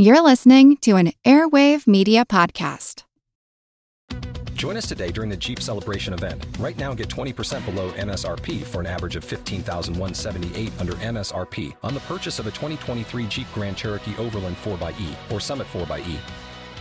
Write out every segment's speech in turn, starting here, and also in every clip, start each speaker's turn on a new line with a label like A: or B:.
A: You're listening to an Airwave Media Podcast.
B: Join us today during the Jeep Celebration event. Right now, get 20% below MSRP for an average of 15178 under MSRP on the purchase of a 2023 Jeep Grand Cherokee Overland 4xE or Summit 4xE.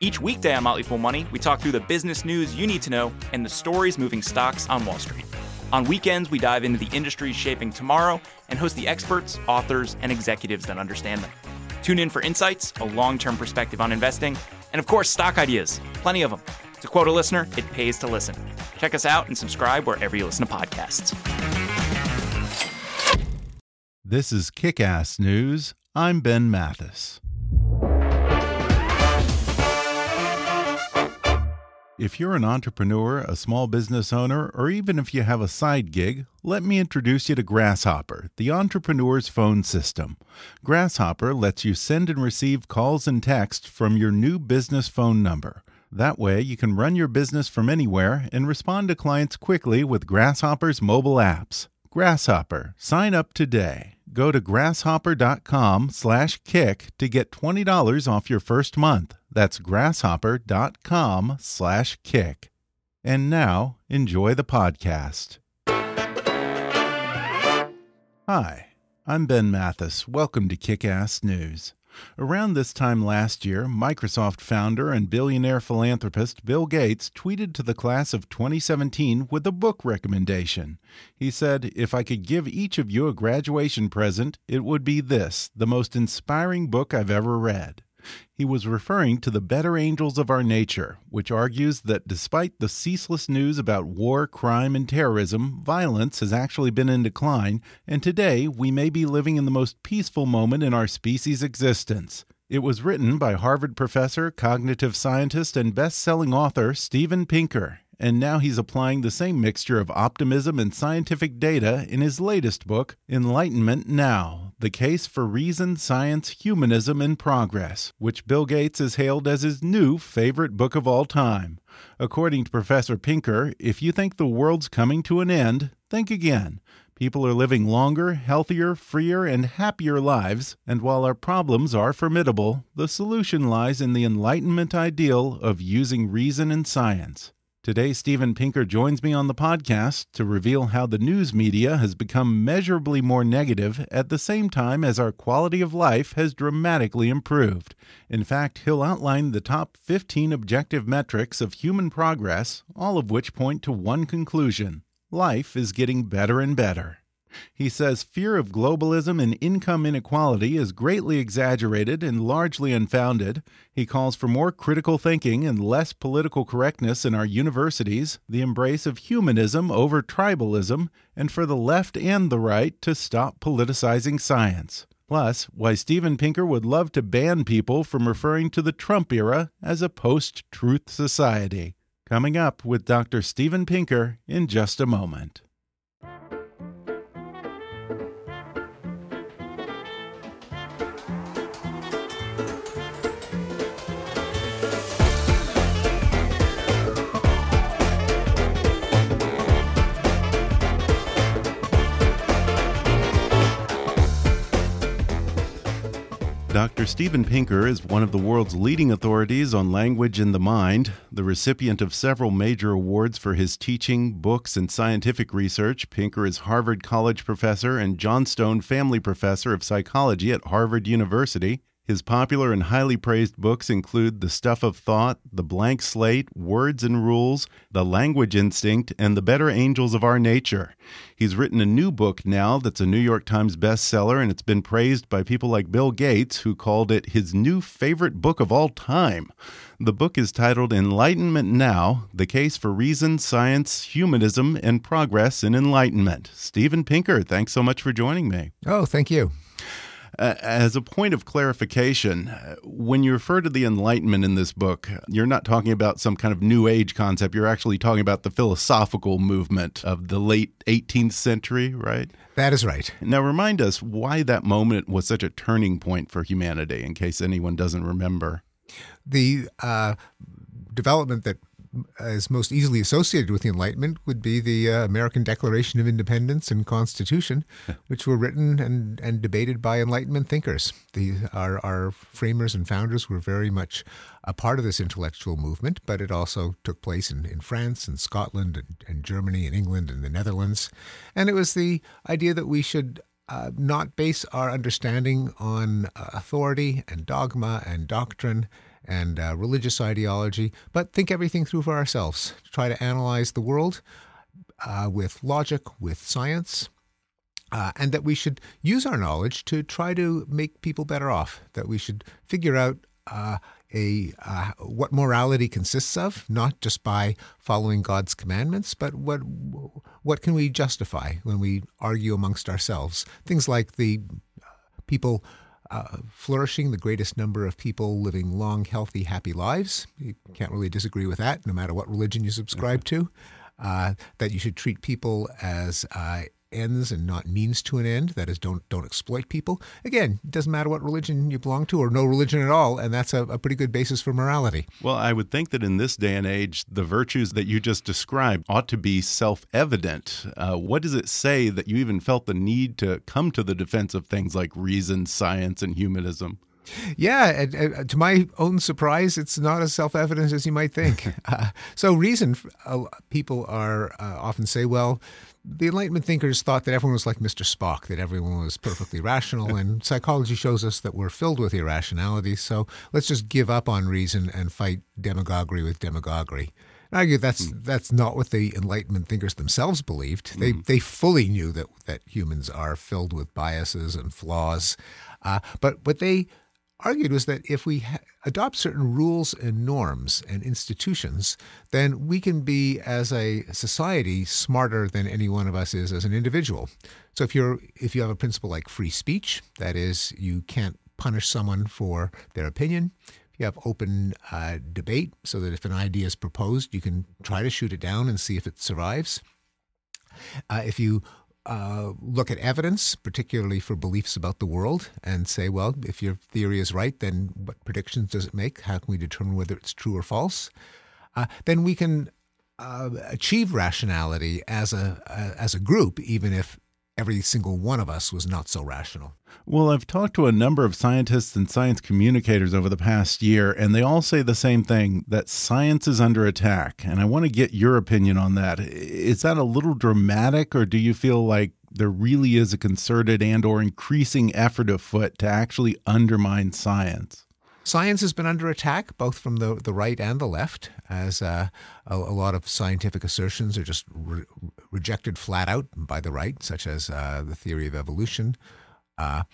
C: Each weekday on Motley Fool Money, we talk through the business news you need to know and the stories moving stocks on Wall Street. On weekends, we dive into the industries shaping tomorrow and host the experts, authors, and executives that understand them. Tune in for insights, a long term perspective on investing, and of course, stock ideas. Plenty of them. To quote a listener, it pays to listen. Check us out and subscribe wherever you listen to podcasts.
D: This is Kick Ass News. I'm Ben Mathis. If you're an entrepreneur, a small business owner, or even if you have a side gig, let me introduce you to Grasshopper, the entrepreneur's phone system. Grasshopper lets you send and receive calls and texts from your new business phone number. That way, you can run your business from anywhere and respond to clients quickly with Grasshopper's mobile apps. Grasshopper, sign up today. Go to grasshopper.com/kick to get $20 off your first month. That's grasshopper.com slash kick. And now, enjoy the podcast. Hi, I'm Ben Mathis. Welcome to Kick Ass News. Around this time last year, Microsoft founder and billionaire philanthropist Bill Gates tweeted to the class of 2017 with a book recommendation. He said, If I could give each of you a graduation present, it would be this the most inspiring book I've ever read. He was referring to The Better Angels of Our Nature, which argues that despite the ceaseless news about war, crime, and terrorism, violence has actually been in decline, and today we may be living in the most peaceful moment in our species' existence. It was written by Harvard professor, cognitive scientist, and best selling author Steven Pinker, and now he's applying the same mixture of optimism and scientific data in his latest book, Enlightenment Now The Case for Reason, Science, Humanism, and Progress, which Bill Gates has hailed as his new favorite book of all time. According to Professor Pinker, if you think the world's coming to an end, think again. People are living longer, healthier, freer, and happier lives, and while our problems are formidable, the solution lies in the Enlightenment ideal of using reason and science. Today, Steven Pinker joins me on the podcast to reveal how the news media has become measurably more negative at the same time as our quality of life has dramatically improved. In fact, he'll outline the top 15 objective metrics of human progress, all of which point to one conclusion life is getting better and better. He says fear of globalism and income inequality is greatly exaggerated and largely unfounded. He calls for more critical thinking and less political correctness in our universities, the embrace of humanism over tribalism, and for the left and the right to stop politicizing science. Plus, why Steven Pinker would love to ban people from referring to the Trump era as a post truth society. Coming up with Dr. Steven Pinker in just a moment. Dr. Steven Pinker is one of the world's leading authorities on language and the mind, the recipient of several major awards for his teaching, books, and scientific research. Pinker is Harvard College professor and Johnstone Family Professor of Psychology at Harvard University. His popular and highly praised books include The Stuff of Thought, The Blank Slate, Words and Rules, The Language Instinct, and The Better Angels of Our Nature. He's written a new book now that's a New York Times bestseller, and it's been praised by people like Bill Gates, who called it his new favorite book of all time. The book is titled Enlightenment Now The Case for Reason, Science, Humanism, and Progress in Enlightenment. Steven Pinker, thanks so much for joining me.
E: Oh, thank you.
D: Uh, as a point of clarification, when you refer to the Enlightenment in this book, you're not talking about some kind of New Age concept. You're actually talking about the philosophical movement of the late 18th century, right?
E: That is right.
D: Now, remind us why that moment was such a turning point for humanity, in case anyone doesn't remember.
E: The uh, development that is most easily associated with the Enlightenment would be the uh, American Declaration of Independence and Constitution, which were written and, and debated by Enlightenment thinkers. The, our, our framers and founders were very much a part of this intellectual movement, but it also took place in, in France and Scotland and, and Germany and England and the Netherlands. And it was the idea that we should uh, not base our understanding on uh, authority and dogma and doctrine and uh, religious ideology, but think everything through for ourselves. Try to analyze the world uh, with logic, with science, uh, and that we should use our knowledge to try to make people better off. That we should figure out uh, a uh, what morality consists of, not just by following God's commandments, but what what can we justify when we argue amongst ourselves? Things like the people uh, flourishing, the greatest number of people living long, healthy, happy lives. You can't really disagree with that, no matter what religion you subscribe mm-hmm. to. Uh, that you should treat people as uh, ends and not means to an end. That is, don't don't exploit people. Again, it doesn't matter what religion you belong to or no religion at all, and that's a, a pretty good basis for morality.
D: Well, I would think that in this day and age, the virtues that you just described ought to be self-evident. Uh, what does it say that you even felt the need to come to the defense of things like reason, science, and humanism?
E: Yeah, and, and to my own surprise, it's not as self evident as you might think. uh, so, reason uh, people are uh, often say, well, the Enlightenment thinkers thought that everyone was like Mr. Spock, that everyone was perfectly rational, and psychology shows us that we're filled with irrationality. So let's just give up on reason and fight demagoguery with demagoguery. I argue that's mm. that's not what the Enlightenment thinkers themselves believed. They mm. they fully knew that that humans are filled with biases and flaws, uh, but what they argued was that if we ha- adopt certain rules and norms and institutions, then we can be, as a society, smarter than any one of us is as an individual. So if you're if you have a principle like free speech, that is, you can't punish someone for their opinion. If you have open uh, debate, so that if an idea is proposed, you can try to shoot it down and see if it survives. Uh, if you uh, look at evidence, particularly for beliefs about the world, and say, well, if your theory is right, then what predictions does it make? How can we determine whether it's true or false? Uh, then we can uh, achieve rationality as a as a group, even if every single one of us was not so rational.
D: Well, I've talked to a number of scientists and science communicators over the past year, and they all say the same thing that science is under attack. And I want to get your opinion on that. Is that a little dramatic, or do you feel like there really is a concerted and or increasing effort afoot to actually undermine science?
E: Science has been under attack, both from the, the right and the left, as uh, a, a, lot of scientific assertions are just re rejected flat out by the right, such as uh, the theory of evolution. Uh,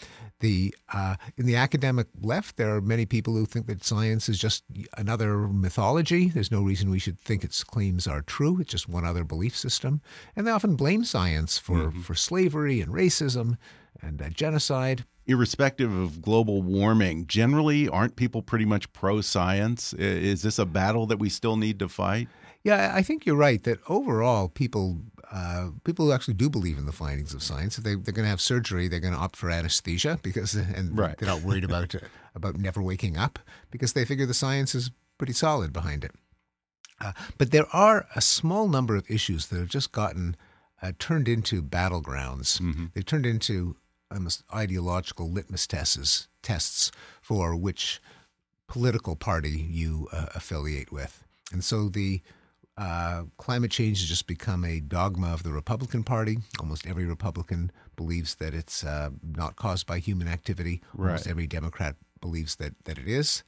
E: the uh, in the academic left, there are many people who think that science is just another mythology. There's no reason we should think its claims are true. It's just one other belief system, and they often blame science for mm -hmm. for slavery and racism and uh, genocide
D: irrespective of global warming, generally, aren't people pretty much pro science? Is this a battle that we still need to fight?
E: Yeah, I think you're right that overall, people uh, people who actually do believe in the findings of science, if they, they're going to have surgery, they're going to opt for anesthesia because, and right. they're not worried about about never waking up because they figure the science is pretty solid behind it. Uh, but there are a small number of issues that have just gotten uh, turned into battlegrounds. Mm -hmm. They've turned into ideological litmus tests tests for which political party you uh, affiliate with. And so the uh, climate change has just become a dogma of the Republican Party. Almost every Republican believes that it's uh, not caused by human activity. Right. Almost every Democrat believes that, that it is.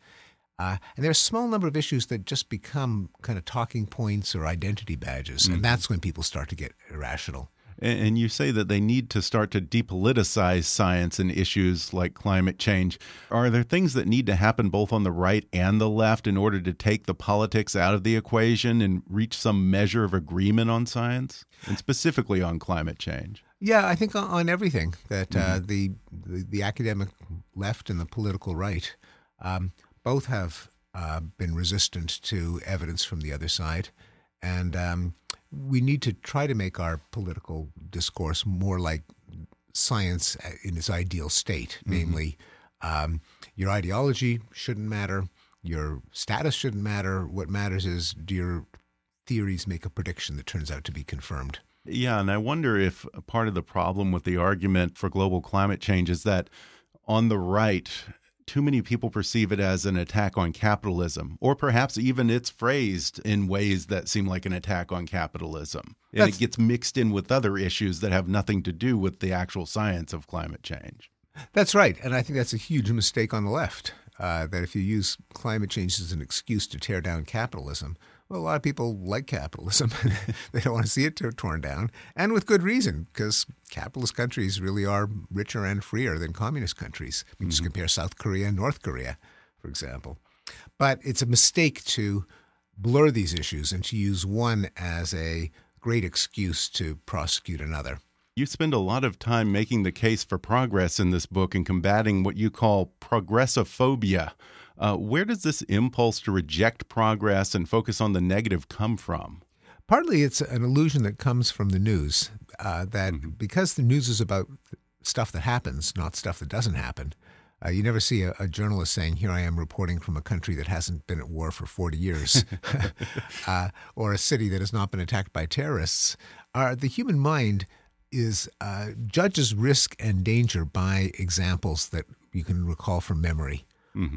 E: Uh, and there are a small number of issues that just become kind of talking points or identity badges. Mm-hmm. And that's when people start to get irrational.
D: And you say that they need to start to depoliticize science and issues like climate change. Are there things that need to happen both on the right and the left in order to take the politics out of the equation and reach some measure of agreement on science, and specifically on climate change?
E: Yeah, I think on, everything that uh, the, the the academic left and the political right um, both have uh, been resistant to evidence from the other side, and um, we need to try to make our political discourse more like science in its ideal state, namely, um, your ideology shouldn't matter, your status shouldn't matter. What matters is do your theories make a prediction that turns out to be confirmed.
D: Yeah, and I wonder if part of the problem with the argument for global climate change is that on the right, too many people perceive it as an attack on capitalism, or perhaps even it's phrased in ways that seem like an attack on capitalism. And
E: That's-
D: it gets mixed in with other issues that have nothing to do with the actual science of climate change.
E: That's right. And I think that's a huge mistake on the left. Uh, that if you use climate change as an excuse to tear down capitalism, well, a lot of people like capitalism. they don't want to see it torn down, and with good reason, because capitalist countries really are richer and freer than communist countries. We can just mm-hmm. compare South Korea and North Korea, for example. But it's a mistake to blur these issues and to use one as a great excuse to prosecute another.
D: You spend a lot of time making the case for progress in this book and combating what you call progressophobia. Uh, where does this impulse to reject progress and focus on the negative come from?
E: Partly it's an illusion that comes from the news, uh, that because the news is about stuff that happens, not stuff that doesn't happen. Uh, you never see a, a journalist saying, Here I am reporting from a country that hasn't been at war for 40 years, uh, or a city that has not been attacked by terrorists. Uh, the human mind is uh, judges risk and danger by examples that you can recall from memory.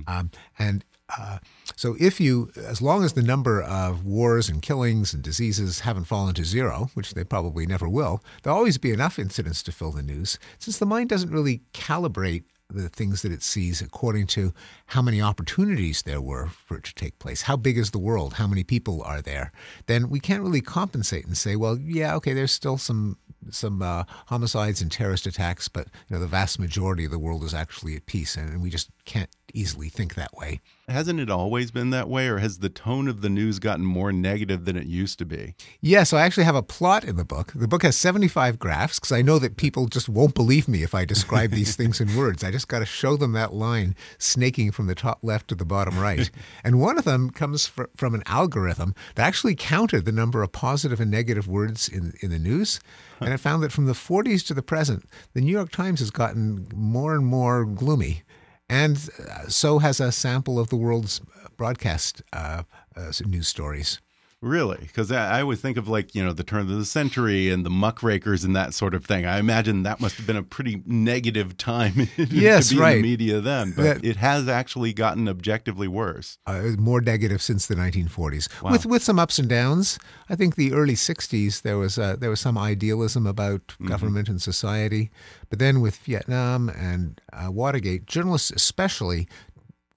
E: Um, and uh, so, if you, as long as the number of wars and killings and diseases haven't fallen to zero, which they probably never will, there'll always be enough incidents to fill the news. Since the mind doesn't really calibrate the things that it sees according to how many opportunities there were for it to take place. How big is the world? How many people are there? Then we can't really compensate and say, well, yeah, okay, there's still some some uh, homicides and terrorist attacks, but you know the vast majority of the world is actually at peace, and we just can't easily think that way.
D: Hasn't it always been that way, or has the tone of the news gotten more negative than it used to be?
E: Yeah, so I actually have a plot in the book. The book has 75 graphs because I know that people just won't believe me if I describe these things in words. I just got to show them that line snaking from the top left to the bottom right. and one of them comes fr- from an algorithm that actually counted the number of positive and negative words in, in the news. And it found that from the 40s to the present, the New York Times has gotten more and more gloomy. And uh, so has a sample of the world's broadcast uh, uh, news stories.
D: Really? Because I, I would think of like, you know, the turn of the century and the muckrakers and that sort of thing. I imagine that must have been a pretty negative time
E: Yes,
D: to be
E: right.
D: in the media then. But
E: That-
D: it has actually gotten objectively worse.
E: uh, more negative since the 1940s, with with some ups and downs. I think the early 60s there was uh, there was some idealism about government and society, but then with Vietnam and uh, Watergate, journalists especially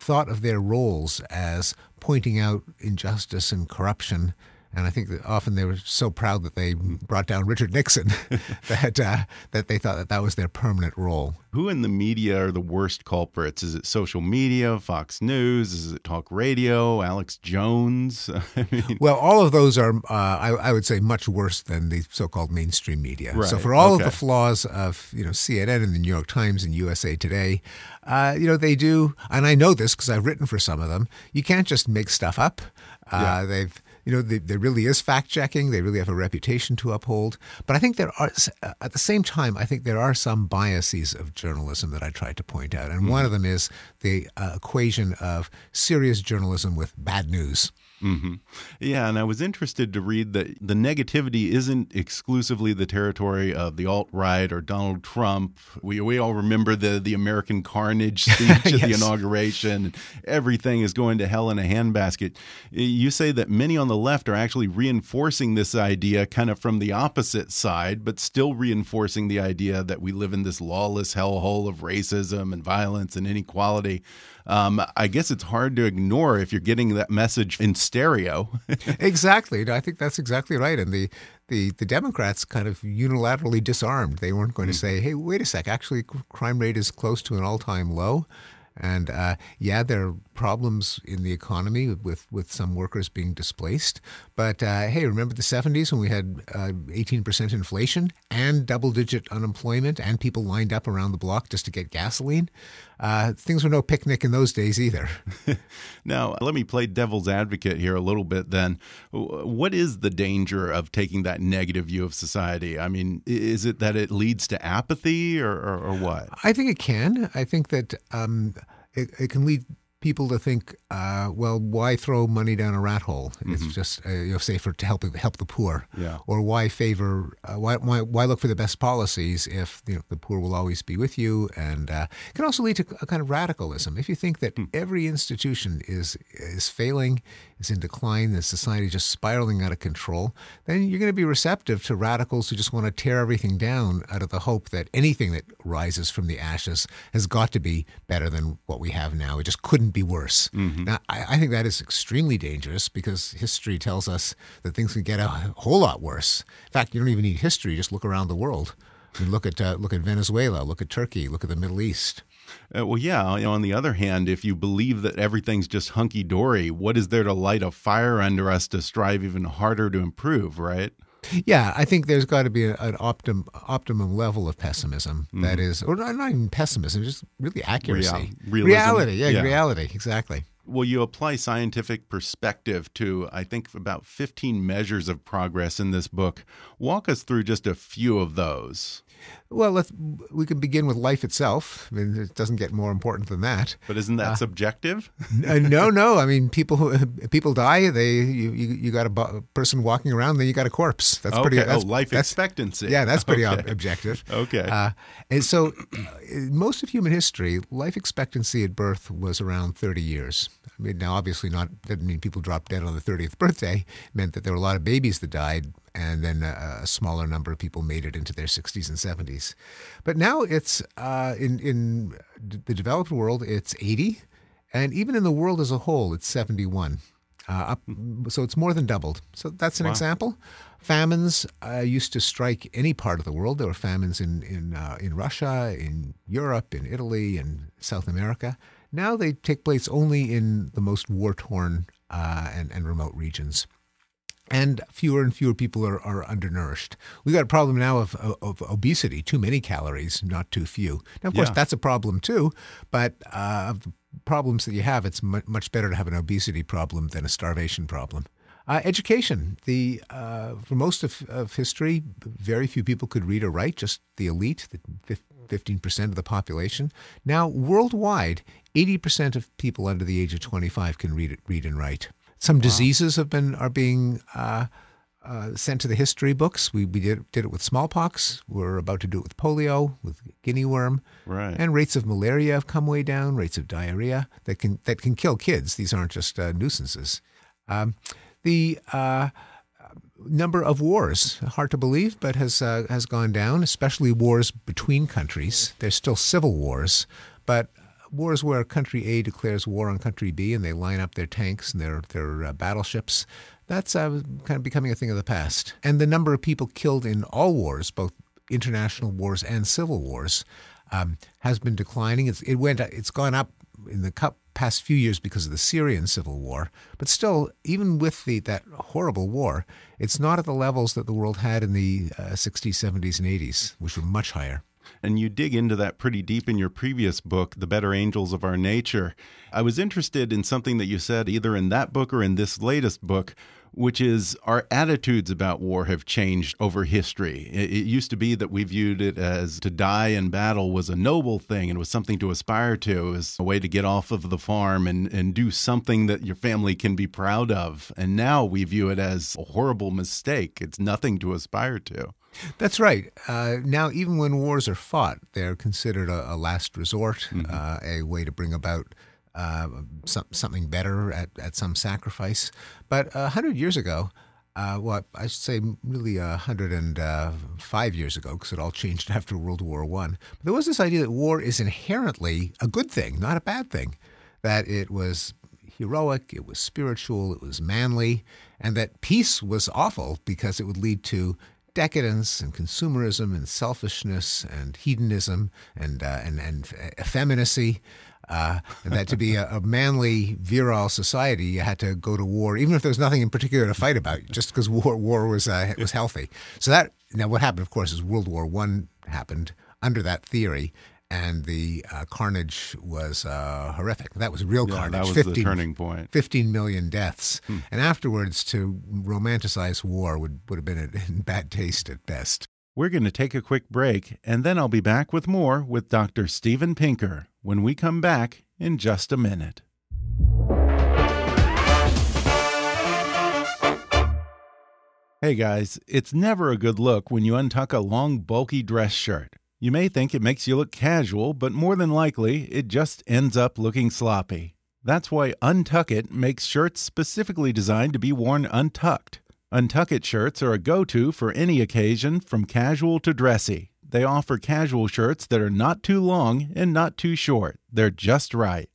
E: thought of their roles as pointing out injustice and corruption. And I think that often they were so proud that they brought down Richard Nixon that uh, that they thought that that was their permanent role.
D: Who in the media are the worst culprits? Is it social media, Fox News? Is it talk radio, Alex Jones? I mean,
E: Well, all of those are, uh, I, I would say, much worse than the so-called mainstream media. So, for all
D: okay.
E: of the flaws of you know CNN and the New York Times and USA Today, uh, you know they do, and I know this because I've written for some of them. You can't just make stuff up. Uh, They've you know, they, there really is fact checking. They really have a reputation to uphold. But I think there are, at the same time, I think there are some biases of journalism that I tried to point out. And one of them is the uh, equation of serious journalism with bad news.
D: Hmm Yeah, and I was interested to read that the negativity isn't exclusively the territory of the alt right or Donald Trump. We we all remember the the American carnage speech at the inauguration. Everything is going to hell in a handbasket. You say that many on the left are actually reinforcing this idea kind of from the opposite side, but still reinforcing the idea that we live in this lawless hellhole of racism and violence and inequality. Um, I guess it's hard to ignore if you're getting that message in stereo.
E: exactly. I think that's exactly right. And the, the, the Democrats kind of unilaterally disarmed. They weren't going to say, hey, wait a sec, actually, crime rate is close to an all time low. And uh, yeah, there problems in the economy with, with some workers being displaced. But uh, hey, remember the 70s when we had uh, 18% inflation and double digit unemployment and people lined up around the block just to get gasoline? Uh, things were no picnic in those days either.
D: now, let me play devil's advocate here a little bit then. What is the danger of taking that negative view of society? I mean, is it that it leads to apathy or, or, or what?
E: I think it can. I think that um, it, it can lead people to think, uh, well, why throw money down a rat hole? Mm-hmm. It's just uh, you know safer to help help the poor.
D: Yeah.
E: Or why favor? Uh, why, why why look for the best policies if you know the poor will always be with you? And uh, it can also lead to a kind of radicalism. If you think that mm. every institution is is failing, is in decline, the society just spiraling out of control, then you're going to be receptive to radicals who just want to tear everything down out of the hope that anything that rises from the ashes has got to be better than what we have now. It just couldn't be worse. Mm-hmm. Now, I, I, think that is extremely dangerous because history tells us that things can get a whole lot worse. In fact, you don't even need history; just look around the world. I mean, look at uh, look at Venezuela, look at Turkey, look at the Middle East.
D: Uh, well, yeah. You know, on the other hand, if you believe that everything's just hunky dory, what is there to light a fire under us to strive even harder to improve? Right.
E: Yeah, I think there's got to be an optim, optimum level of pessimism. Mm-hmm. That is, or not even pessimism, just really accuracy,
D: Real,
E: reality. Yeah, yeah, reality. Exactly.
D: Well, you apply scientific perspective to, I think, about 15 measures of progress in this book. Walk us through just a few of those.
E: Well, let's, we can begin with life itself. I mean, it doesn't get more important than that.
D: But isn't that uh, subjective?
E: uh, no, no. I mean, people people die. They you you, you got a person walking around, then you got a corpse. That's
D: okay.
E: pretty.
D: That's, oh, life that's, expectancy.
E: Yeah, that's pretty okay. objective.
D: okay. Uh,
E: and so, most of human history, life expectancy at birth was around thirty years. I mean, now obviously not didn't mean people dropped dead on the thirtieth birthday. It meant that there were a lot of babies that died and then a, a, smaller number of people made it into their 60s and 70s. But now it's uh, in in the developed world, it's 80, and even in the world as a whole, it's 71. Uh, up, so it's more than doubled. So that's an wow. example. Famines uh, used to strike any part of the world. There were famines in in uh, in Russia, in Europe, in Italy, in South America. Now they take place only in the most war torn uh, and, and remote regions and fewer and fewer people are, are undernourished. We've got a problem now of, of, of, obesity, too many calories, not too few. Now, of course, yeah. that's a problem too, but uh, of the problems that you have, it's much better to have an obesity problem than a starvation problem. Uh, education. The uh, for most of, of history, very few people could read or write. Just the elite, the fifteen percent of the population. Now, worldwide, eighty percent of people under the age of twenty-five can read read and write. Some wow. diseases have been are being uh, uh, sent to the history books. We, we did, did it with smallpox. We're about to do it with polio, with guinea worm,
D: right.
E: and rates of malaria have come way down. Rates of diarrhea that can that can kill kids. These aren't just uh, nuisances. Um, the uh, number of wars, hard to believe, but has uh, has gone down. Especially wars between countries. There's still civil wars, but wars where country A declares war on country B and they line up their tanks and their their uh, battleships. That's uh, kind of becoming a thing of the past. And the number of people killed in all wars, both international wars and civil wars, um, has been declining. It's, it went. It's gone up in the past few years because of the Syrian civil war, but still, even with the, that horrible war, it's not at the levels that the world had in the uh, 60s, 70s, and 80s, which were much higher.
D: And you dig into that pretty deep in your previous book, The Better Angels of Our Nature. I was interested in something that you said either in that book or in this latest book, which is our attitudes about war have changed over history. It, used to be that we viewed it as to die in battle was a noble thing and was something to aspire to, it was a way to get off of the farm and, and do something that your family can be proud of. And now we view it as a horrible mistake. It's nothing to aspire to.
E: That's right. Uh, now, even when wars are fought, they're considered a, a last resort, mm-hmm. uh, a way to bring about uh, some, something better at, at some sacrifice. But a hundred years ago, uh, well, I should say really a hundred and uh, five years ago, because it all changed after World War One. There was this idea that war is inherently a good thing, not a bad thing. That it was heroic, it was spiritual, it was manly, and that peace was awful because it would lead to decadence and consumerism and selfishness and hedonism and uh, and and effeminacy. Uh, and that to be a, a, manly, virile society, you had to go to war, even if there was nothing in particular to fight about, just because war war was uh, was healthy. So that now what happened, of course, is World War One happened under that theory, and the uh, carnage was uh, horrific. That was real
D: yeah,
E: carnage.
D: That was
E: 15,
D: the turning point.
E: 15 million deaths. Hmm. And afterwards, to romanticize war would, would have been in bad taste at best.
D: We're going to take a quick break, and then I'll be back with more with Dr. Steven Pinker when we come back in just a minute. Hey guys, it's never a good look when you untuck a long, bulky dress shirt. You may think it makes you look casual, but more than likely, it just ends up looking sloppy. That's why Untuckit makes shirts specifically designed to be worn untucked. Untuckit shirts are a go to for any occasion, from casual to dressy. They offer casual shirts that are not too long and not too short. They're just right.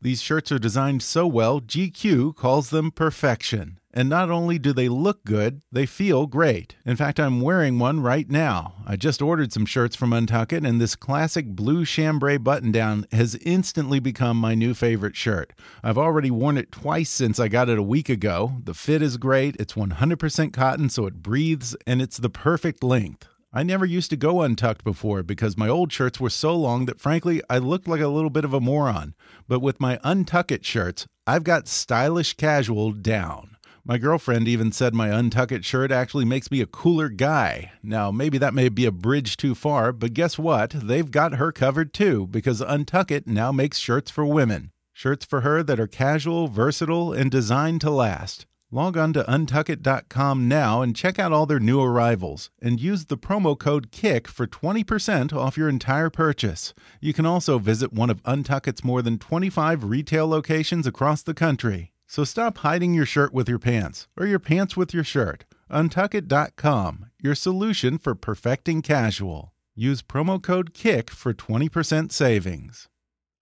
D: These shirts are designed so well, GQ calls them perfection. And not only do they look good, they feel great. In fact, I'm wearing one right now. I just ordered some shirts from Untuckit, and this classic blue chambray button down has instantly become my new favorite shirt. I've already worn it twice since I got it a week ago. The fit is great, it's 100% cotton, so it breathes, and it's the perfect length. I never used to go untucked before because my old shirts were so long that frankly I looked like a little bit of a moron. But with my Untuckit shirts, I've got stylish casual down. My girlfriend even said my Untuckit shirt actually makes me a cooler guy. Now, maybe that may be a bridge too far, but guess what? They've got her covered too, because Untuckit now makes shirts for women. Shirts for her that are casual, versatile, and designed to last. Log on to untuckit.com now and check out all their new arrivals and use the promo code KICK for 20% off your entire purchase. You can also visit one of Untuckit's more than 25 retail locations across the country. So stop hiding your shirt with your pants or your pants with your shirt. Untuckit.com, your solution for perfecting casual. Use promo code KICK for 20% savings.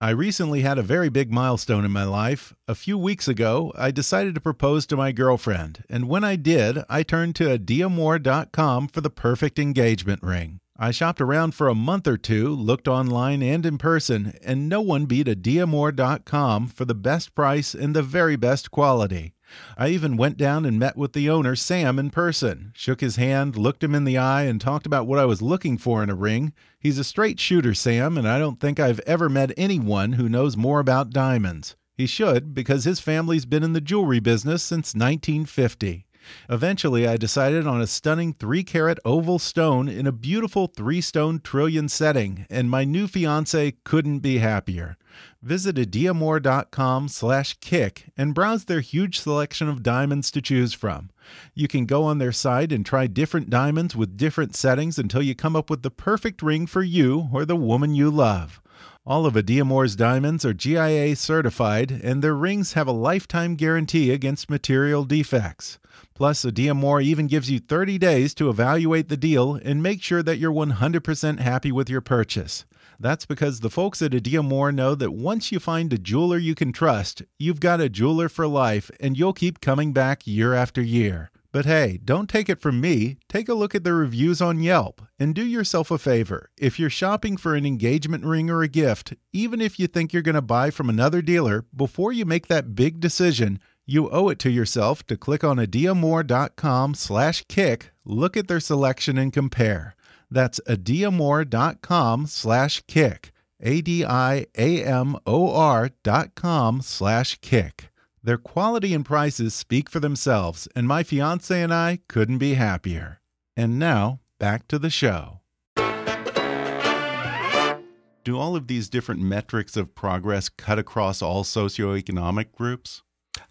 D: I recently had a very big milestone in my life. A few weeks ago, I decided to propose to my girlfriend, and when I did, I turned to adiamor.com for the perfect engagement ring. I shopped around for a month or two, looked online and in person, and no one beat adiamor.com for the best price and the very best quality. I even went down and met with the owner, Sam, in person, shook his hand, looked him in the eye, and talked about what I was looking for in a ring. He's a straight shooter, Sam, and I don't think I've ever met anyone who knows more about diamonds. He should, because his family's been in the jewelry business since 1950. Eventually, I decided on a stunning 3 carat oval stone in a beautiful 3 stone trillion setting, and my new fiance couldn't be happier. Visit adiamor.com slash kick and browse their huge selection of diamonds to choose from. You can go on their site and try different diamonds with different settings until you come up with the perfect ring for you or the woman you love. All of Adiamor's diamonds are GIA certified, and their rings have a lifetime guarantee against material defects. Plus, Adiamor even gives you 30 days to evaluate the deal and make sure that you're 100% happy with your purchase. That's because the folks at Adiamor know that once you find a jeweler you can trust, you've got a jeweler for life and you'll keep coming back year after year. But hey, don't take it from me. Take a look at the reviews on Yelp and do yourself a favor. If you're shopping for an engagement ring or a gift, even if you think you're going to buy from another dealer, before you make that big decision, you owe it to yourself to click on adiamor.com slash kick, look at their selection and compare. That's adiamor.com slash kick. A-D-I-A-M-O-R dot com slash kick. Their quality and prices speak for themselves, and my fiance and I couldn't be happier. And now, back to the show. Do all of these different metrics of progress cut across all socioeconomic groups?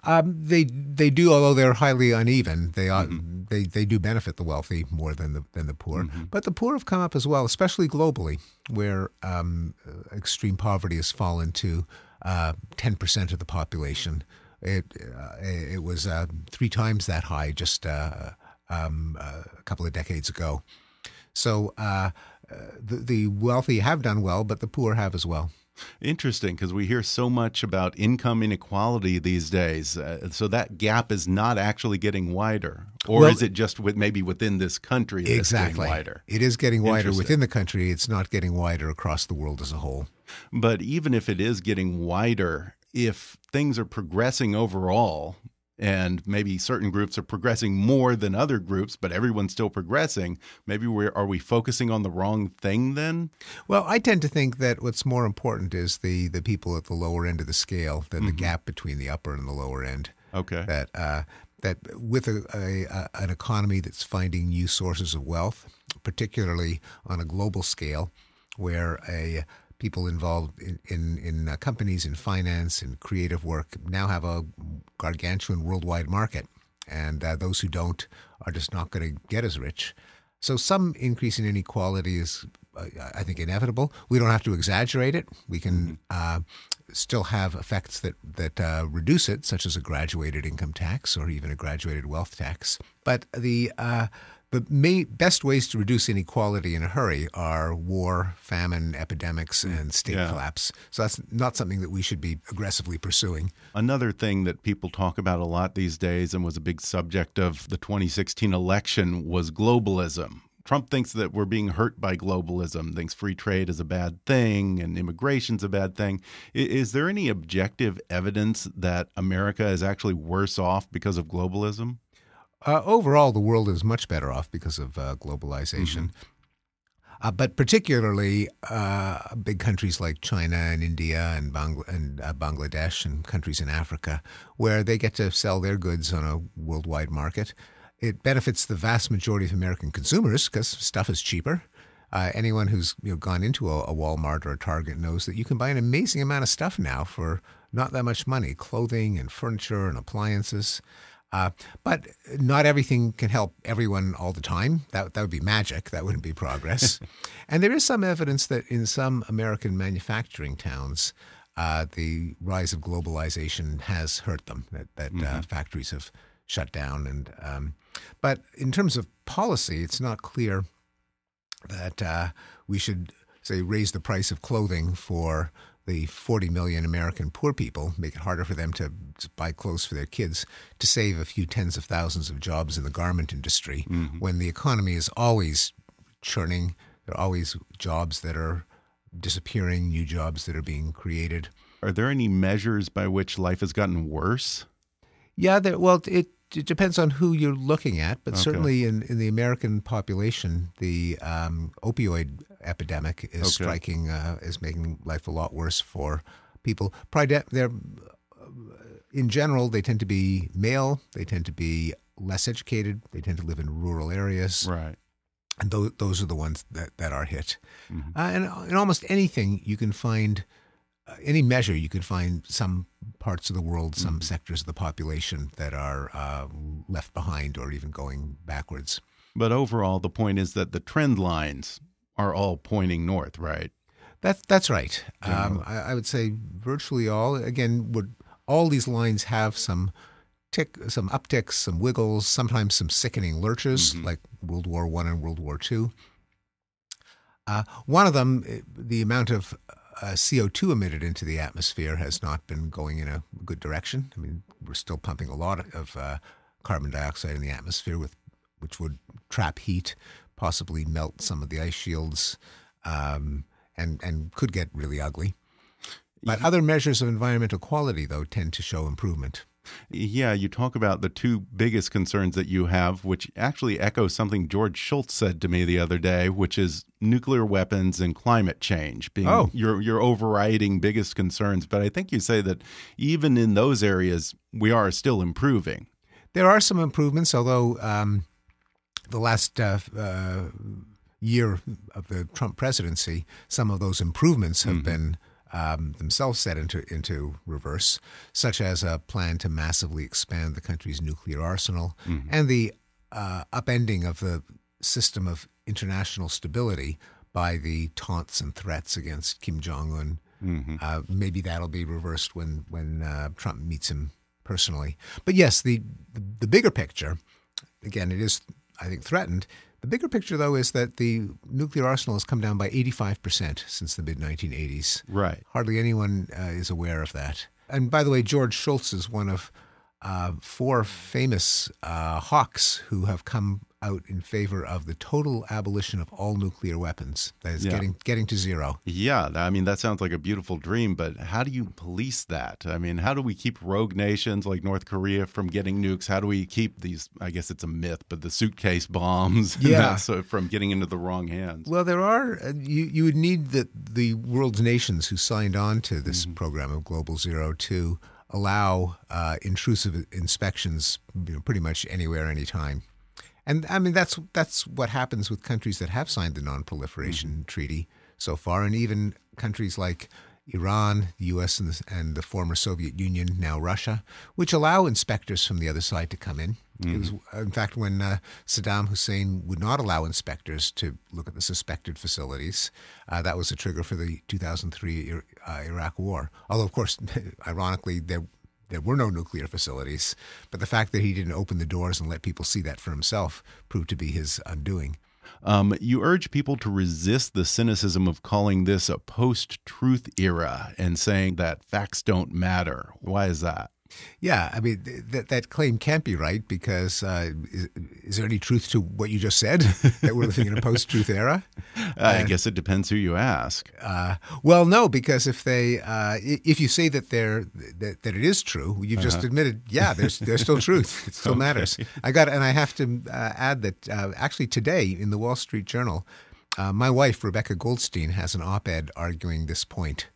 E: Um, they they do, although they're highly uneven. They are, mm-hmm. they they do benefit the wealthy more than the than the poor. Mm-hmm. But the poor have come up as well, especially globally, where um, extreme poverty has fallen to uh, ten uh, percent of the population. It uh, it was uh, three times that high just uh, um, a couple of decades ago. So uh, the, the wealthy have done well, but the poor have as well.
D: Interesting, because we hear so much about income inequality these days. Uh, so that gap is not actually getting wider, or well, is it just with maybe within this country?
E: exactly, wider. It is getting wider within the country. It's not getting wider across the world as a whole.
D: But even if it is getting wider, if things are progressing overall, and maybe certain groups are progressing more than other groups, but everyone's still progressing. Maybe we're are we focusing on the wrong thing then?
E: Well, I tend to think that what's more important is the the people at the lower end of the scale than mm -hmm. the mm-hmm. gap between the upper and the lower end.
D: Okay.
E: That uh, that with a, a, a, an economy that's finding new sources of wealth, particularly on a global scale, where a people involved in in, in uh, companies in finance and creative work now have a gargantuan worldwide market, and uh, those who don't are just not going to get as rich. So some increase in inequality is, uh, I think, inevitable. We don't have to exaggerate it. We can mm-hmm. uh, still have effects that that uh, reduce it, such as a graduated income tax or even a graduated wealth tax. But the uh, the main, best ways to reduce inequality in a hurry are war, famine, epidemics, mm. and state yeah. collapse. So that's not something that we should be aggressively pursuing.
D: Another thing that people talk about a lot these days and was a big subject of the 2016 election was globalism. Trump thinks that we're being hurt by globalism, thinks free trade is a bad thing and immigration's a bad thing. Is there any objective evidence that America is actually worse off because of globalism?
E: Uh, overall, the world is much better off because of uh, globalization. Mm-hmm. Uh, but particularly uh, big countries like China and India and, Bangl- and uh, Bangladesh and countries in Africa, where they get to sell their goods on a worldwide market. It benefits the vast majority of American consumers because stuff is cheaper. Uh, anyone who's you know, gone into a, a, Walmart or a Target knows that you can buy an amazing amount of stuff now for not that much money clothing and furniture and appliances. Uh, but not everything can help everyone all the time. That, that would be magic. That wouldn't be progress. and there is some evidence that in some American manufacturing towns, uh, the rise of globalization has hurt them, that, that uh, mm-hmm. uh, factories have shut down. And um, But in terms of policy, it's not clear that uh, we should, say, raise the price of clothing for the 40 million American poor people, make it harder for them to, to, buy clothes for their kids, to save a few tens of thousands of jobs in the garment industry mm-hmm. when the economy is always churning. There are always jobs that are disappearing, new jobs that are being created.
D: Are there any measures by which life has gotten worse?
E: Yeah, there, well, it it depends on who you're looking at, but okay. certainly in, in the American population, the um, opioid epidemic is okay. striking, uh, is making life a lot worse for people. They're, in general, they tend to be male, they tend to be less educated, they tend to live in rural areas.
D: Right.
E: And those, those are the ones that, that are hit. Mm-hmm. Uh, and in almost anything, you can find uh, any measure, you can find some parts of the world, some mm-hmm. sectors of the population that are uh, left behind or even going backwards.
D: But overall, the point is that the trend lines are all pointing north, right?
E: That's that's right. Um, I, I, would say virtually all. Again, would all these lines have some tick, some upticks, some wiggles, sometimes some sickening lurches, mm-hmm. like World War One and World War Two. Uh, one of them, eh, the amount of uh, CO2 emitted into the atmosphere has not been going in a good direction. I mean, we're still pumping a lot of uh, carbon dioxide in the atmosphere, with which would trap heat, possibly melt some of the ice shields, um, and and could get really ugly. But other measures of environmental quality, though, tend to show improvement.
D: Yeah, you talk about the two biggest concerns that you have, which actually echo something George Shultz said to me the other day, which is nuclear weapons and climate change being oh. your your overriding biggest concerns. But I think you say that even in those areas, we are still improving.
E: There are some improvements, although um, the last uh, uh, year of the Trump presidency, some of those improvements have mm -hmm. been um, themselves set into into reverse, such as a plan to massively expand the country's nuclear arsenal mm-hmm. and the uh, upending of the system of international stability by the taunts and threats against Kim Jong Un. Mm-hmm. Uh, maybe that'll be reversed when when uh, Trump meets him personally. But yes, the, the the bigger picture, again, it is I think threatened the bigger picture, though, is that the nuclear arsenal has come down by 85% since the mid 1980s.
D: Right.
E: Hardly anyone uh, is aware of that. And by the way, George Shultz is one of uh, four famous uh, hawks who have come out in favor of the total abolition of all nuclear weapons. That is
D: Yeah.
E: getting getting to zero.
D: Yeah, I mean that sounds like a beautiful dream, but how do you police that? I mean, how do we keep rogue nations like North Korea from getting nukes? How do we keep these? I guess it's a myth, but the suitcase bombs,
E: Yeah.
D: sort- from getting into the wrong hands.
E: Well, there are uh, you. You would need the the world's nations who signed on to this program of Global Zero to allow uh, intrusive inspections, you know, pretty much anywhere, anytime. And I mean that's that's what happens with countries that have signed the Non-Proliferation Treaty so far, and even countries like Iran, the U.S. and the, and the former Soviet Union, now Russia, which allow inspectors from the other side to come in. It was, in fact, when uh, Saddam Hussein would not allow inspectors to look at the suspected facilities, uh, that was a trigger for the 2003 uh, Iraq War. Although, of course, ironically, there there were no nuclear facilities, but the fact that he didn't open the doors and let people see that for himself proved to be his undoing.
D: Um, you urge people to resist the cynicism of calling this a post-truth era and saying that facts don't matter. Why is that?
E: Yeah, I mean th- that that claim can't be right because uh, is, is there any truth to what you just said that we're living in a post-truth era?
D: I guess it depends who you ask.
E: Uh, well, no, because if they uh, if you say that they're that, that it is true, you've just admitted, yeah, there's there's still truth. It still matters. I got, and I have to uh, add that uh, actually today in the Wall Street Journal, uh, my wife Rebecca Goldstein has an op-ed arguing this point.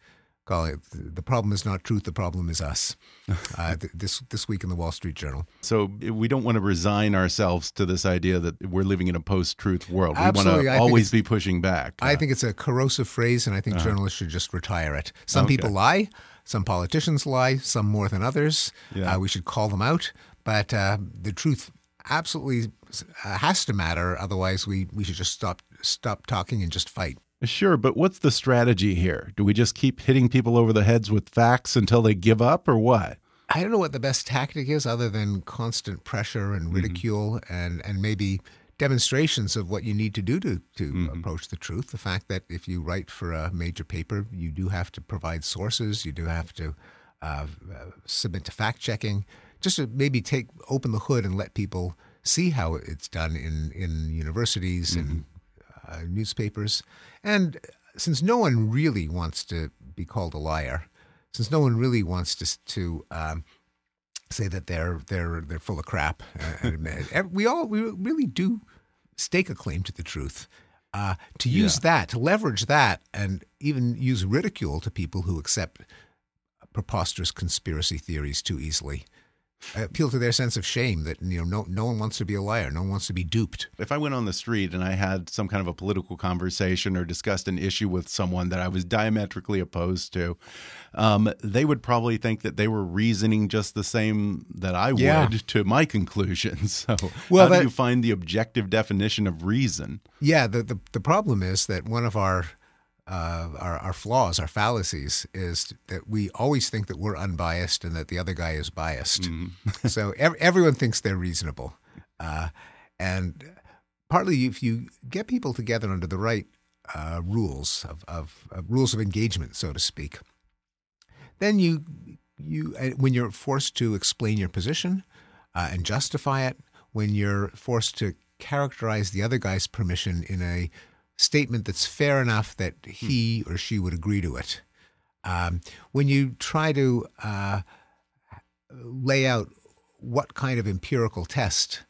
E: Call it the problem is not truth, the problem is us. Uh, th- this this week in the Wall Street Journal.
D: So we don't want to resign ourselves to this idea that we're living in a post-truth world. We want
E: Absolutely.
D: to always be pushing back.
E: I think it's a corrosive phrase, and I think journalists should just retire it. Some
D: Okay.
E: people lie, some politicians lie, some more than others.
D: Yeah.
E: Uh, we should call them out, but uh, the truth absolutely uh, has to matter. Otherwise, we, we should just stop stop talking and just fight.
D: Sure, but what's the strategy here? Do we just keep hitting people over the heads with facts until they give up, or what?
E: I don't know what the best tactic is, other than constant pressure and ridicule, and and maybe demonstrations of what you need to do to to approach the truth. The fact that if you write for a major paper, you do have to provide sources, you do have to uh, uh, submit to fact checking, just to maybe take open the hood and let people see how it's done in in universities and uh, newspapers. And since no one really wants to be called a liar, since no one really wants to to um, say that they're they're they're full of crap, uh, we all we really do stake a claim to the truth. Uh, to use that, to leverage that, and even use ridicule to people who accept preposterous conspiracy theories too easily. Appeal to their sense of shame that you know no no one wants to be a liar, no one wants to be duped.
D: If I went on the street and I had some kind of a political conversation or discussed an issue with someone that I was diametrically opposed to, um, they would probably think that they were reasoning just the same that I
E: Yeah.
D: would to my conclusions. So,
E: Well,
D: how
E: that-
D: do you find the objective definition of reason?
E: Yeah, the, the the problem is that one of our uh, our our flaws, our fallacies, is that we always think that we're unbiased and that the other guy is biased. so ev- everyone thinks they're reasonable, uh, and partly if you get people together under the right uh, rules of, of, of rules of engagement, so to speak, then you you uh, when you're forced to explain your position uh, and justify it, when you're forced to characterize the other guy's permission in a statement that's fair enough that he or she would agree to it, um, when you try to uh, lay out what kind of empirical test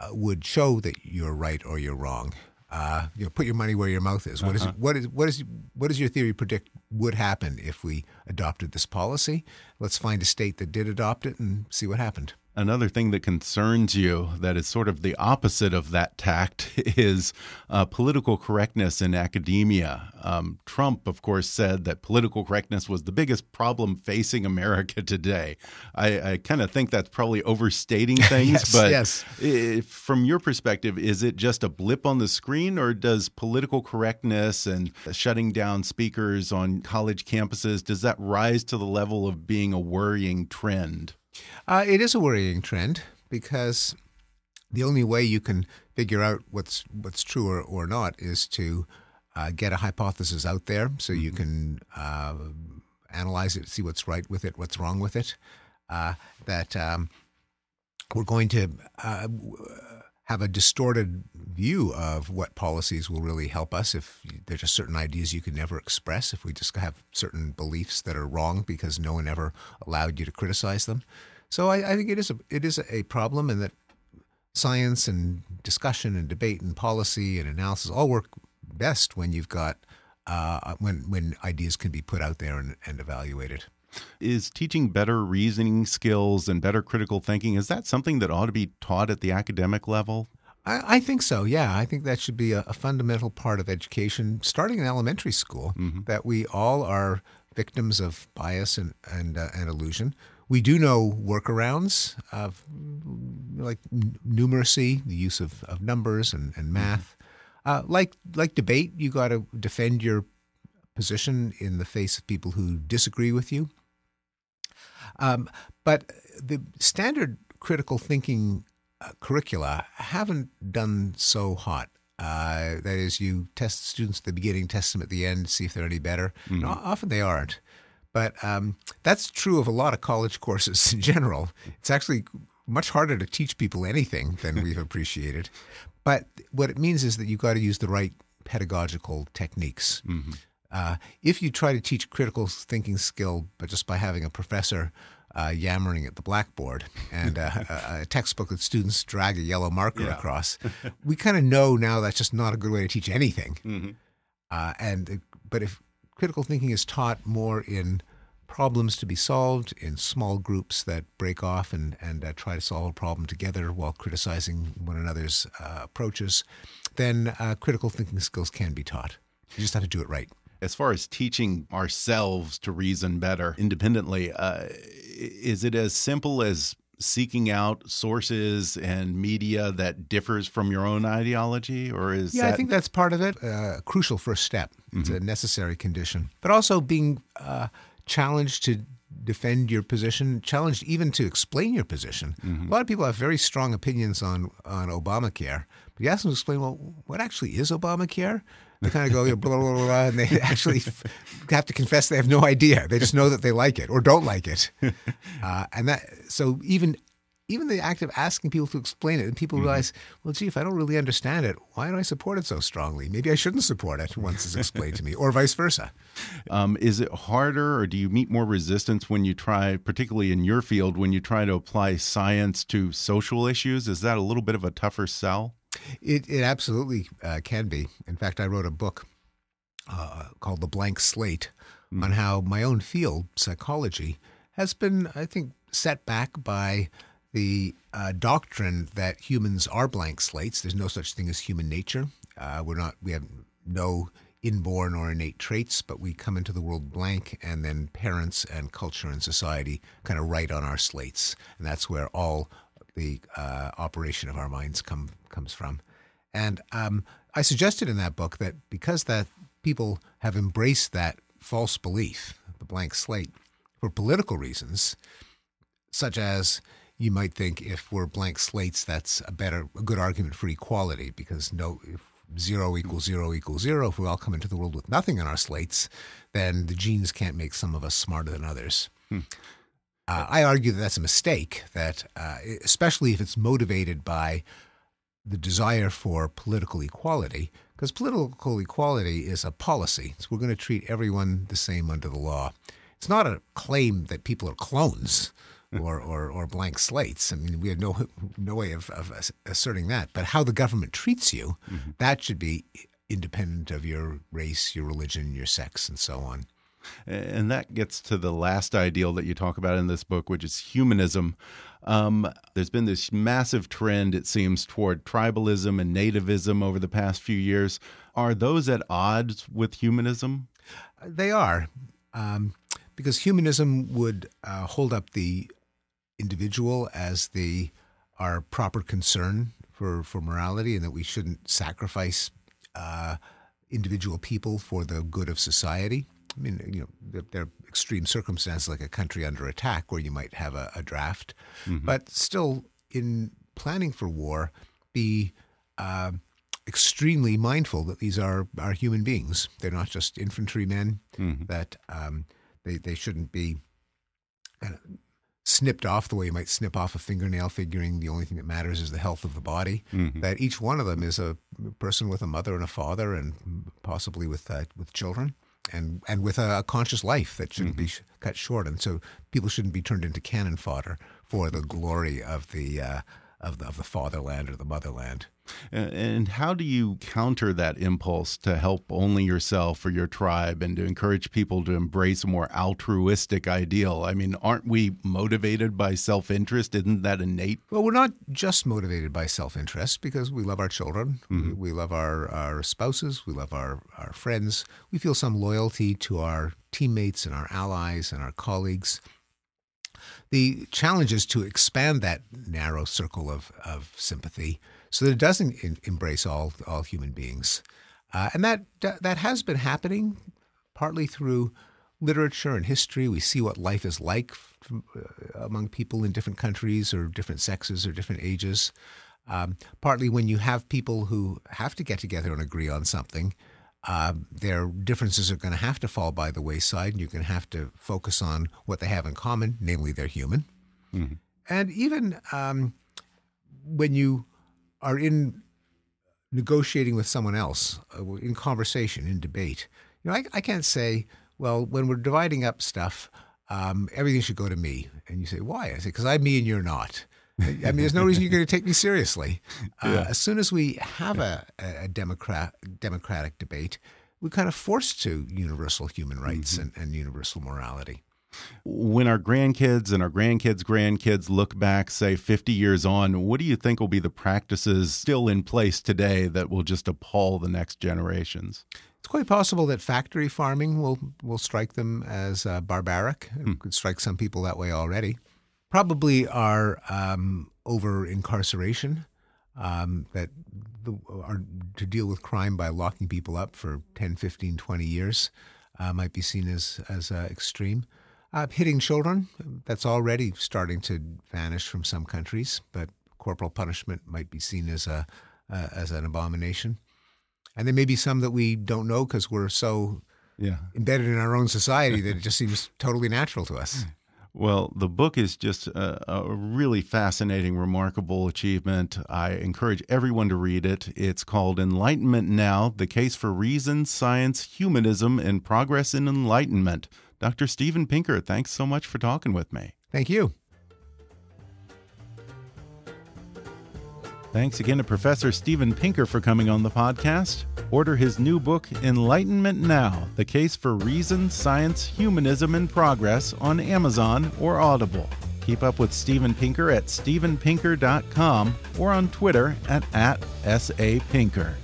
E: uh, would show that you're right or you're wrong. Uh, you know, put your money where your mouth is. What is what is what is what does your theory predict would happen if we adopted this policy? Let's find a state that did adopt it and see what happened.
D: Another thing that concerns you that is sort of the opposite of that tact is uh, political correctness in academia. Um, Trump, of course, said that political correctness was the biggest problem facing America today. I, I kind of think that's probably overstating things,
E: Yes,
D: but
E: yes.
D: i- from your perspective, is it just a blip on the screen, or does political correctness and shutting down speakers on college campuses does that rise to the level of being a worrying trend?
E: Uh, it is a worrying trend because the only way you can figure out what's what's true or, or not is to uh, get a hypothesis out there so you can uh, analyze it, see what's right with it, what's wrong with it. Uh, that um, we're going to uh, w- have a distorted view of what policies will really help us if there's just certain ideas you can never express if we just have certain beliefs that are wrong because no one ever allowed you to criticize them. So i, I think it is a it is a problem and that science and discussion and debate and policy and analysis all work best when you've got uh, when when ideas can be put out there and, and evaluated
D: is teaching better reasoning skills and better critical thinking is that something that ought to be taught at the academic level
E: I, I think so. Yeah, I think that should be a, a, fundamental part of education, starting in elementary school. Mm -hmm. That we all are victims of bias and and, uh, and illusion. We do know workarounds of like numeracy, the use of, of numbers and, and math. Mm -hmm. uh, like like debate, you got to defend your position in the face of people who disagree with you. Um, but the standard critical thinking uh, curricula haven't done so hot. Uh, that is, you test students at the beginning, test them at the end, see if they're any better. Mm-hmm. often they aren't. But um, that's true of a lot of college courses in general. It's actually much harder to teach people anything than we've appreciated. But what it means is that you've got to use the right pedagogical techniques. Mm-hmm. Uh, if you try to teach critical thinking skill, but just by having a professor uh, yammering at the blackboard and uh, a, a, textbook that students drag a yellow marker yeah. across, we kind of know now that's just not a good way to teach anything. Mm-hmm. Uh, and but if critical thinking is taught more in problems to be solved in small groups that break off and, and uh, try to solve a problem together while criticizing one another's uh, approaches, then uh, critical thinking skills can be taught. You just have to do it right
D: as far as teaching ourselves to reason better independently, uh, is it as simple as seeking out sources and media that differs from your own ideology, or is
E: yeah?
D: That...
E: I think that's part of it. Uh, a crucial first step. It's mm -hmm. a necessary condition, but also being uh, challenged to defend your position, challenged even to explain your position. Mm -hmm. A lot of people have very strong opinions on on Obamacare, but you ask them to explain, well, what actually is Obamacare? They kind of go blah, blah, blah, blah, and they actually have to confess they have no idea. They just know that they like it or don't like it. Uh, and that so even even the act of asking people to explain it, and people mm-hmm. realize, well, gee, if I don't really understand it, why do I support it so strongly? Maybe I shouldn't support it once it's explained to me, or vice versa.
D: Um, is it harder, or do you meet more resistance when you try, particularly in your field, when you try to apply science to social issues? Is that a little bit of a tougher sell?
E: It, it absolutely uh, can be. In fact, I wrote a book uh, called The Blank Slate mm. on how my own field, psychology, has been, I think, set back by the uh, doctrine that humans are blank slates. There's no such thing as human nature. Uh, we're not. We have no inborn or innate traits, but we come into the world blank, and then parents and culture and society kind of write on our slates, and that's where all the uh, operation of our minds come comes from. And um, I suggested in that book that because that people have embraced that false belief, the blank slate, for political reasons, such as you might think if we're blank slates, that's a better, a good argument for equality because no, zero equals zero equals zero. If we all come into the world with nothing on our slates, then the genes can't make some of us smarter than others. Hmm. Uh, I argue that that's a mistake, that uh, especially if it's motivated by the desire for political equality, because political equality is a policy. So we're going to treat everyone the same under the law. It's not a claim that people are clones or, or, or blank slates. I mean, we have no, no way of, of asserting that. But how the government treats you, mm-hmm. that should be independent of your race, your religion, your sex, and so on.
D: And that gets to the last ideal that you talk about in this book, which is humanism. Um, there's been this massive trend, it seems, toward tribalism and nativism over the past few years. Are those at odds with humanism?
E: They are, um, because humanism would uh, hold up the individual as the our proper concern for, for morality, and that we shouldn't sacrifice uh, individual people for the good of society. I mean, you know, there, are extreme circumstances like a country under attack where you might have a, a draft, mm-hmm. but still, in planning for war, be uh, extremely mindful that these are are human beings. They're not just infantrymen. Mm-hmm. That um, they they shouldn't be. Uh, snipped off the way you might snip off a fingernail, figuring the only thing that matters is the health of the body. Mm-hmm. That each one of them is a person with a mother and a father, and possibly with uh, with children, and and with a, conscious life that shouldn't mm-hmm. be sh- cut short. And so people shouldn't be turned into cannon fodder for the glory of the uh, of the, of the fatherland or the motherland.
D: And how do you counter that impulse to help only yourself or your tribe and to encourage people to embrace a more altruistic ideal? I mean, aren't we motivated by self interest? Isn't that innate?
E: Well, we're not just motivated by self interest because we love our children, mm -hmm. we, we, love our, our spouses, we love our, our friends, we feel some loyalty to our teammates and our allies and our colleagues. The challenge is to expand that narrow circle of, of sympathy so that it doesn't in, embrace all all human beings, uh, and that that has been happening partly through literature and history. We see what life is like from, uh, among people in different countries or different sexes or different ages. Um, partly when you have people who have to get together and agree on something, uh, their differences are going to have to fall by the wayside, and you're going to have to focus on what they have in common, namely they're human. Mm-hmm. And even um, when you are in negotiating with someone else, uh, in conversation, in debate. You know, I, I can't say, well, when we're dividing up stuff, um, everything should go to me. And you say, why? I say, because I'm me and you're not. I mean, there's no reason you're going to take me seriously. Uh, yeah. As soon as we have a, a democrat, democratic debate, we're kind of forced to universal human rights mm -hmm. and, and universal morality.
D: When our grandkids and our grandkids' grandkids look back, say 50 years on, what do you think will be the practices still in place today that will just appall the next generations?
E: It's quite possible that factory farming will, will strike them as uh, barbaric. It hmm. could strike some people that way already. Probably our um, over incarceration, um, that the, are to deal with crime by locking people up for 10, 15, 20 years uh, might be seen as, as uh, extreme. Uh, hitting children, that's already starting to vanish from some countries, but corporal punishment might be seen as a uh, as an abomination. And there may be some that we don't know because we're so yeah. embedded in our own society that it just seems totally natural to us.
D: Well, the book is just a, a, really fascinating, remarkable achievement. I encourage everyone to read it. It's called Enlightenment Now The Case for Reason, Science, Humanism, and Progress in Enlightenment. Dr. Steven Pinker, thanks so much for talking with me.
E: Thank you.
D: Thanks again to Professor Steven Pinker for coming on the podcast. Order his new book, Enlightenment Now The Case for Reason, Science, Humanism, and Progress on Amazon or Audible. Keep up with Steven Pinker at stevenpinker.com or on Twitter at, at @sapinker.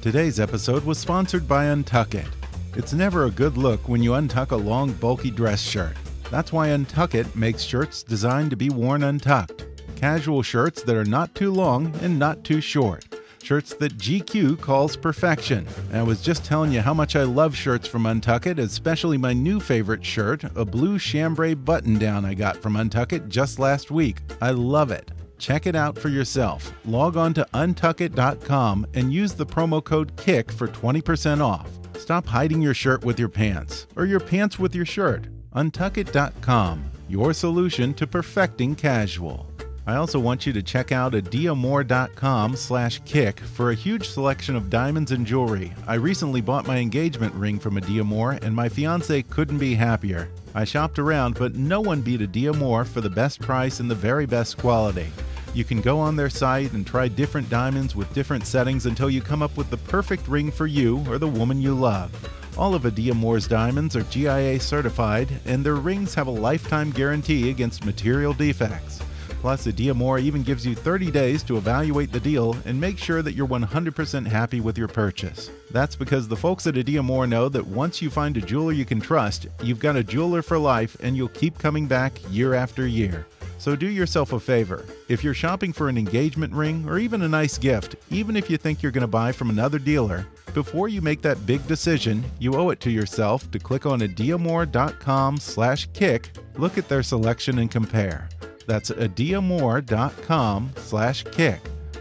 D: Today's episode was sponsored by Untuckit. It's never a good look when you untuck a long, bulky dress shirt. That's why Untuckit makes shirts designed to be worn untucked. Casual shirts that are not too long and not too short. Shirts that GQ calls perfection. And I was just telling you how much I love shirts from Untuckit, especially my new favorite shirt, a blue chambray button down I got from Untuckit just last week. I love it. Check it out for yourself. Log on to untuckit.com and use the promo code KICK for 20% off. Stop hiding your shirt with your pants, or your pants with your shirt. Untuckit.com, your solution to perfecting casual. I also want you to check out adiamor.com slash kick for a huge selection of diamonds and jewelry. I recently bought my engagement ring from Adiamor, and my fiance couldn't be happier. I shopped around, but no one beat Adiamor for the best price and the very best quality. You can go on their site and try different diamonds with different settings until you come up with the perfect ring for you or the woman you love. All of Adiamor's diamonds are GIA certified, and their rings have a lifetime guarantee against material defects. Plus, Adiamor even gives you 30 days to evaluate the deal and make sure that you're 100% happy with your purchase. That's because the folks at Adiamor know that once you find a jeweler you can trust, you've got a jeweler for life and you'll keep coming back year after year. So do yourself a favor. If you're shopping for an engagement ring or even a nice gift, even if you think you're going to buy from another dealer, before you make that big decision, you owe it to yourself to click on adiamor.com slash kick, look at their selection and compare. That's adiamor.com slash kick.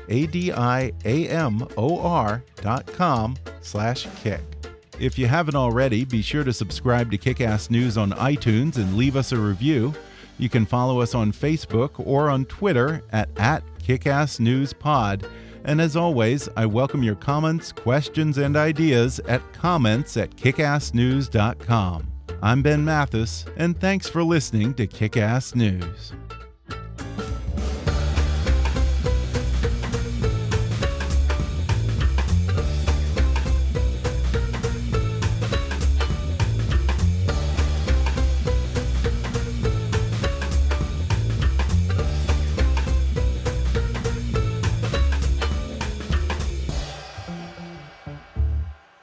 D: A-D-I-A-M-O-R dot com slash kick. If you haven't already, be sure to subscribe to Kickass News on iTunes and leave us a review. You can follow us on Facebook or on Twitter at, at KickassNewsPod. And as always, I welcome your comments, questions, and ideas at comments at kickassnews.com. I'm Ben Mathis, and thanks for listening to Kickass News.